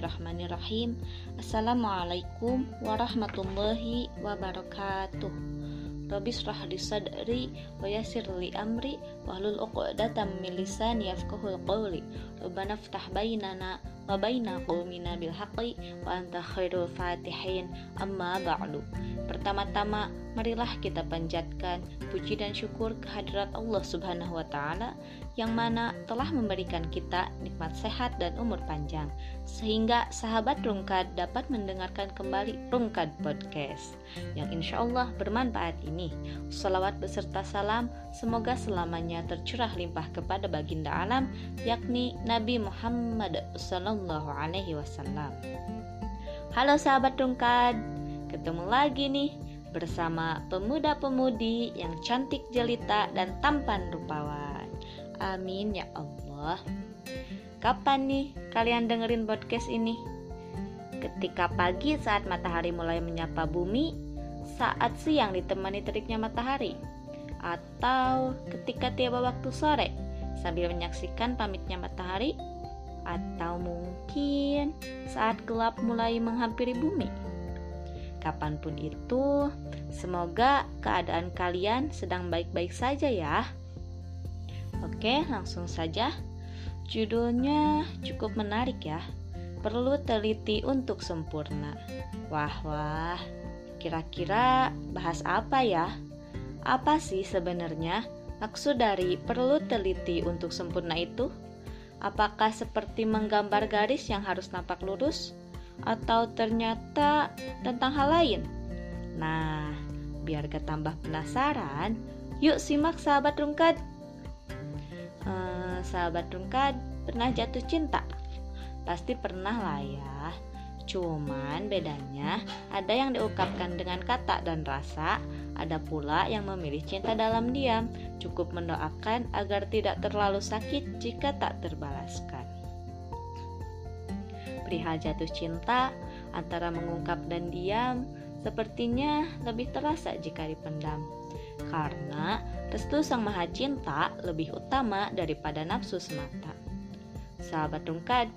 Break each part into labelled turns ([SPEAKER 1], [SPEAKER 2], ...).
[SPEAKER 1] Bismillahirrahmanirrahim. Assalamualaikum warahmatullahi wabarakatuh. Rabbi srah li sadri wa yassir li amri wahlul 'uqdatam min lisani yafqahul qawli. Rabbana ftah bainana wa baina qaumina bil haqqi wa anta khairul fatihin. Amma ba'du. Pertama-tama marilah kita panjatkan puji dan syukur kehadirat Allah Subhanahu wa taala yang mana telah memberikan kita nikmat sehat dan umur panjang sehingga sahabat Rungkad dapat mendengarkan kembali Rungkad Podcast yang insya Allah bermanfaat ini. Salawat beserta salam semoga selamanya tercurah limpah kepada baginda alam yakni Nabi Muhammad Sallallahu Alaihi Wasallam. Halo sahabat Rungkad, ketemu lagi nih bersama pemuda-pemudi yang cantik jelita dan tampan rupawan. Amin ya Allah. Kapan nih kalian dengerin podcast ini? Ketika pagi saat matahari mulai menyapa bumi, saat siang ditemani teriknya matahari, atau ketika tiba waktu sore sambil menyaksikan pamitnya matahari, atau mungkin saat gelap mulai menghampiri bumi. Kapan pun itu, semoga keadaan kalian sedang baik-baik saja ya. Oke, langsung saja. Judulnya cukup menarik ya. Perlu teliti untuk sempurna. Wah, wah. Kira-kira bahas apa ya? Apa sih sebenarnya maksud dari perlu teliti untuk sempurna itu? Apakah seperti menggambar garis yang harus nampak lurus? Atau ternyata tentang hal lain? Nah, biar gak tambah penasaran, yuk simak sahabat rungkat sahabat Rungkad pernah jatuh cinta? Pasti pernah lah ya. Cuman bedanya ada yang diungkapkan dengan kata dan rasa, ada pula yang memilih cinta dalam diam, cukup mendoakan agar tidak terlalu sakit jika tak terbalaskan. Perihal jatuh cinta antara mengungkap dan diam, sepertinya lebih terasa jika dipendam. Karena restu Sang Maha Cinta lebih utama daripada nafsu semata. Sahabat Rungkad,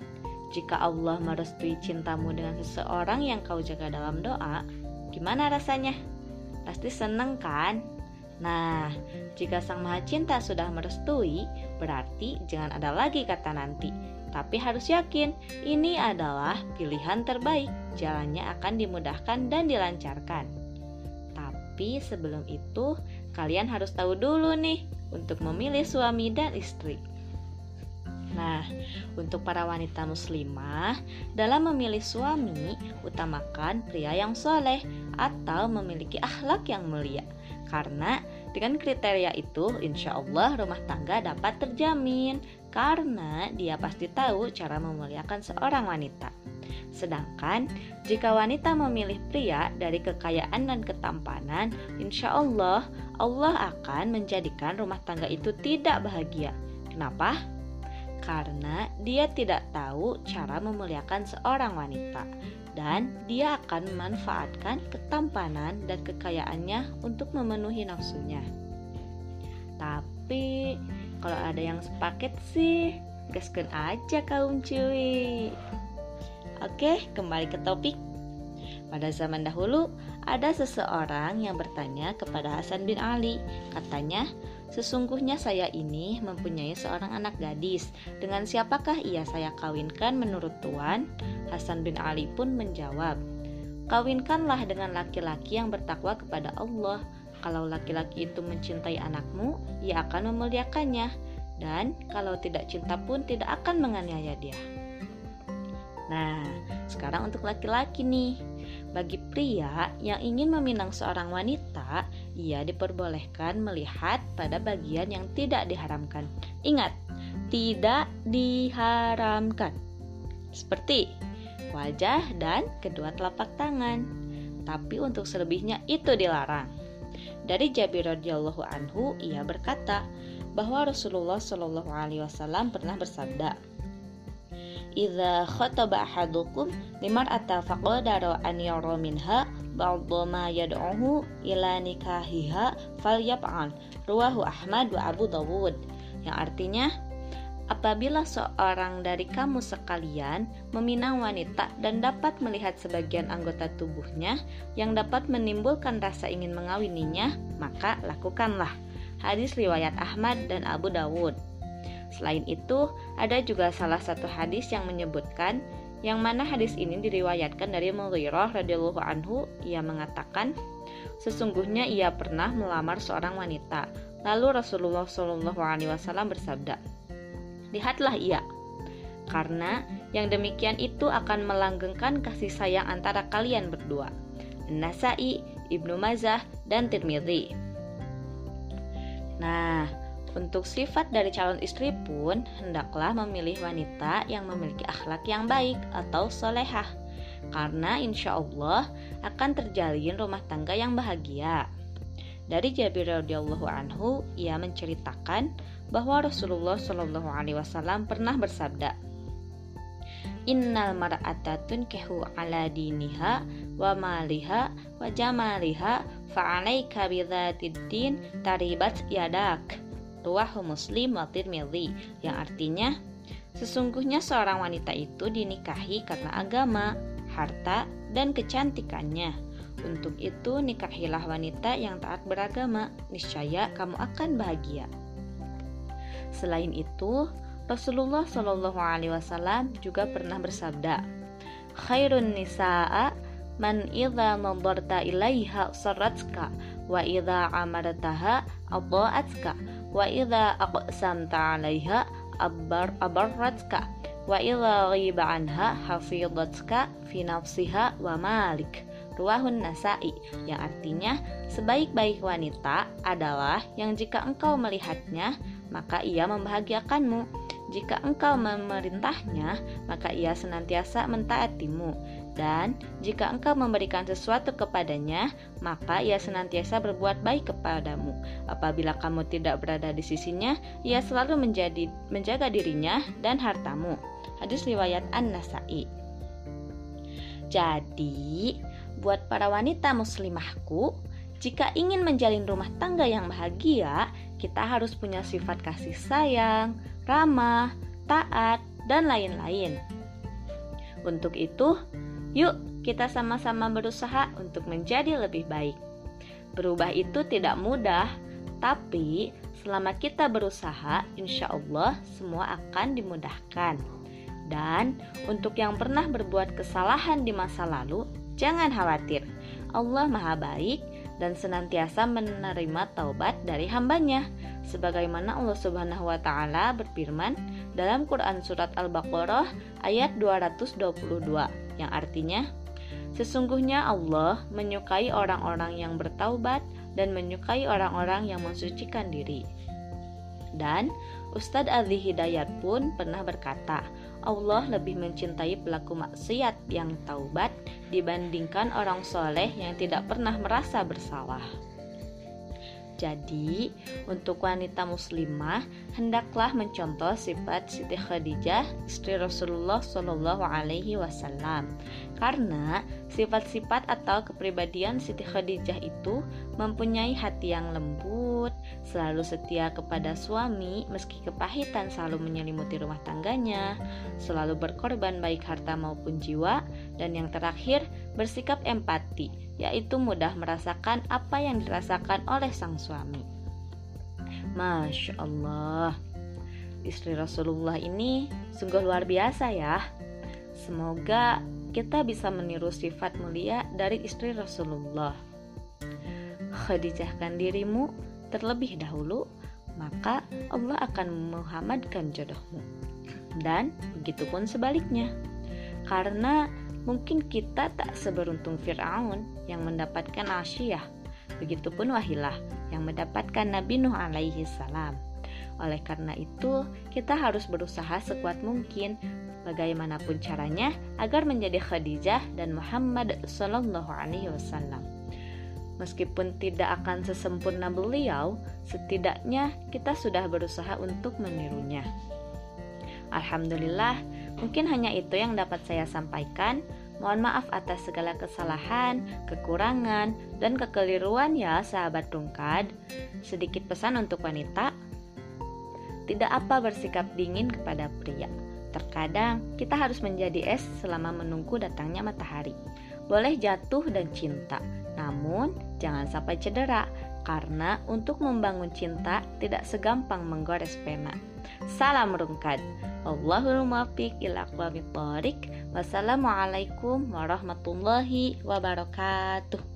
[SPEAKER 1] jika Allah merestui cintamu dengan seseorang yang kau jaga dalam doa, gimana rasanya? Pasti seneng kan? Nah, jika Sang Maha Cinta sudah merestui, berarti jangan ada lagi kata nanti. Tapi harus yakin, ini adalah pilihan terbaik. Jalannya akan dimudahkan dan dilancarkan. Tapi sebelum itu, kalian harus tahu dulu nih untuk memilih suami dan istri. Nah, untuk para wanita muslimah, dalam memilih suami, utamakan pria yang soleh atau memiliki akhlak yang mulia. Karena dengan kriteria itu, insya Allah rumah tangga dapat terjamin karena dia pasti tahu cara memuliakan seorang wanita. Sedangkan jika wanita memilih pria dari kekayaan dan ketampanan, insya Allah Allah akan menjadikan rumah tangga itu tidak bahagia. Kenapa? Karena dia tidak tahu cara memuliakan seorang wanita dan dia akan memanfaatkan ketampanan dan kekayaannya untuk memenuhi nafsunya. Tapi kalau ada yang sepaket sih, gaskan aja kaum cuy. Oke, kembali ke topik. Pada zaman dahulu, ada seseorang yang bertanya kepada Hasan bin Ali. Katanya, sesungguhnya saya ini mempunyai seorang anak gadis. Dengan siapakah ia saya kawinkan menurut Tuan? Hasan bin Ali pun menjawab, Kawinkanlah dengan laki-laki yang bertakwa kepada Allah. Kalau laki-laki itu mencintai anakmu, ia akan memuliakannya. Dan kalau tidak cinta pun tidak akan menganiaya dia. Nah, sekarang untuk laki-laki nih. Bagi pria yang ingin meminang seorang wanita, ia diperbolehkan melihat pada bagian yang tidak diharamkan. Ingat, tidak diharamkan. Seperti wajah dan kedua telapak tangan. Tapi untuk selebihnya itu dilarang. Dari Jabir radhiyallahu anhu ia berkata bahwa Rasulullah shallallahu alaihi wasallam pernah bersabda, idza khataba ahadukum limar'ata faqadara an yara minha ba'dha ma yad'uhu ila nikahiha falyaf'al ruwahu Ahmad wa Abu Dawud yang artinya apabila seorang dari kamu sekalian meminang wanita dan dapat melihat sebagian anggota tubuhnya yang dapat menimbulkan rasa ingin mengawininya, maka lakukanlah. Hadis riwayat Ahmad dan Abu Dawud. Selain itu, ada juga salah satu hadis yang menyebutkan yang mana hadis ini diriwayatkan dari Mughirah radhiyallahu anhu ia mengatakan sesungguhnya ia pernah melamar seorang wanita lalu Rasulullah shallallahu alaihi wasallam bersabda lihatlah ia karena yang demikian itu akan melanggengkan kasih sayang antara kalian berdua Nasai, Ibnu Mazah, dan Tirmidzi. Nah, untuk sifat dari calon istri pun hendaklah memilih wanita yang memiliki akhlak yang baik atau solehah karena insya Allah akan terjalin rumah tangga yang bahagia. Dari Jabir radhiyallahu anhu, ia menceritakan bahwa Rasulullah Shallallahu alaihi wasallam pernah bersabda, Innal mar'ata tunkihu ala diniha wa maliha wa jamaliha fa'alaika bidzatid din taribat yadak. Ruwahu Muslim wa Tirmidzi yang artinya sesungguhnya seorang wanita itu dinikahi karena agama, harta, dan kecantikannya. Untuk itu nikahilah wanita yang taat beragama, niscaya kamu akan bahagia. Selain itu, Rasulullah Shallallahu Alaihi Wasallam juga pernah bersabda, "Khairun nisaa man idza nadarta ilaiha saratka wa idza amartaha adha'atka wa idza aqsamta 'alaiha abar abarratka wa idza ghiba anha hafidhatka fi nafsiha wa malik." Ruahun Nasai yang artinya sebaik-baik wanita adalah yang jika engkau melihatnya maka ia membahagiakanmu. Jika engkau memerintahnya, maka ia senantiasa mentaatimu. Dan jika engkau memberikan sesuatu kepadanya, maka ia senantiasa berbuat baik kepadamu. Apabila kamu tidak berada di sisinya, ia selalu menjadi menjaga dirinya dan hartamu. Hadis riwayat An-Nasai. Jadi, buat para wanita muslimahku, jika ingin menjalin rumah tangga yang bahagia, kita harus punya sifat kasih sayang, ramah, taat, dan lain-lain. Untuk itu, yuk kita sama-sama berusaha untuk menjadi lebih baik. Berubah itu tidak mudah, tapi selama kita berusaha, insya Allah semua akan dimudahkan. Dan untuk yang pernah berbuat kesalahan di masa lalu, jangan khawatir. Allah Maha Baik dan senantiasa menerima taubat dari hambanya sebagaimana Allah Subhanahu wa taala berfirman dalam Quran surat Al-Baqarah ayat 222 yang artinya sesungguhnya Allah menyukai orang-orang yang bertaubat dan menyukai orang-orang yang mensucikan diri. Dan Ustadz Ali Hidayat pun pernah berkata, Allah lebih mencintai pelaku maksiat yang taubat dibandingkan orang soleh yang tidak pernah merasa bersalah. Jadi, untuk wanita muslimah hendaklah mencontoh sifat Siti Khadijah, istri Rasulullah Shallallahu Alaihi Wasallam, karena sifat-sifat atau kepribadian Siti Khadijah itu mempunyai hati yang lembut, selalu setia kepada suami meski kepahitan selalu menyelimuti rumah tangganya, selalu berkorban baik harta maupun jiwa, dan yang terakhir bersikap empati yaitu mudah merasakan apa yang dirasakan oleh sang suami. Masya Allah, istri Rasulullah ini sungguh luar biasa ya. Semoga kita bisa meniru sifat mulia dari istri Rasulullah. Khadijahkan dirimu terlebih dahulu, maka Allah akan menghamadkan jodohmu. Dan begitupun sebaliknya. Karena Mungkin kita tak seberuntung Fir'aun yang mendapatkan Asyiyah, begitupun Wahilah yang mendapatkan Nabi Nuh alaihi salam. Oleh karena itu, kita harus berusaha sekuat mungkin bagaimanapun caranya agar menjadi Khadijah dan Muhammad Sallallahu Alaihi Wasallam. Meskipun tidak akan sesempurna beliau, setidaknya kita sudah berusaha untuk menirunya. Alhamdulillah, Mungkin hanya itu yang dapat saya sampaikan. Mohon maaf atas segala kesalahan, kekurangan, dan kekeliruan ya sahabat rungkad. Sedikit pesan untuk wanita. Tidak apa bersikap dingin kepada pria. Terkadang kita harus menjadi es selama menunggu datangnya matahari. Boleh jatuh dan cinta, namun jangan sampai cedera karena untuk membangun cinta tidak segampang menggores pena. Salam rungkat. Allahul muwaffiq ila aqwamit Wassalamualaikum warahmatullahi wabarakatuh.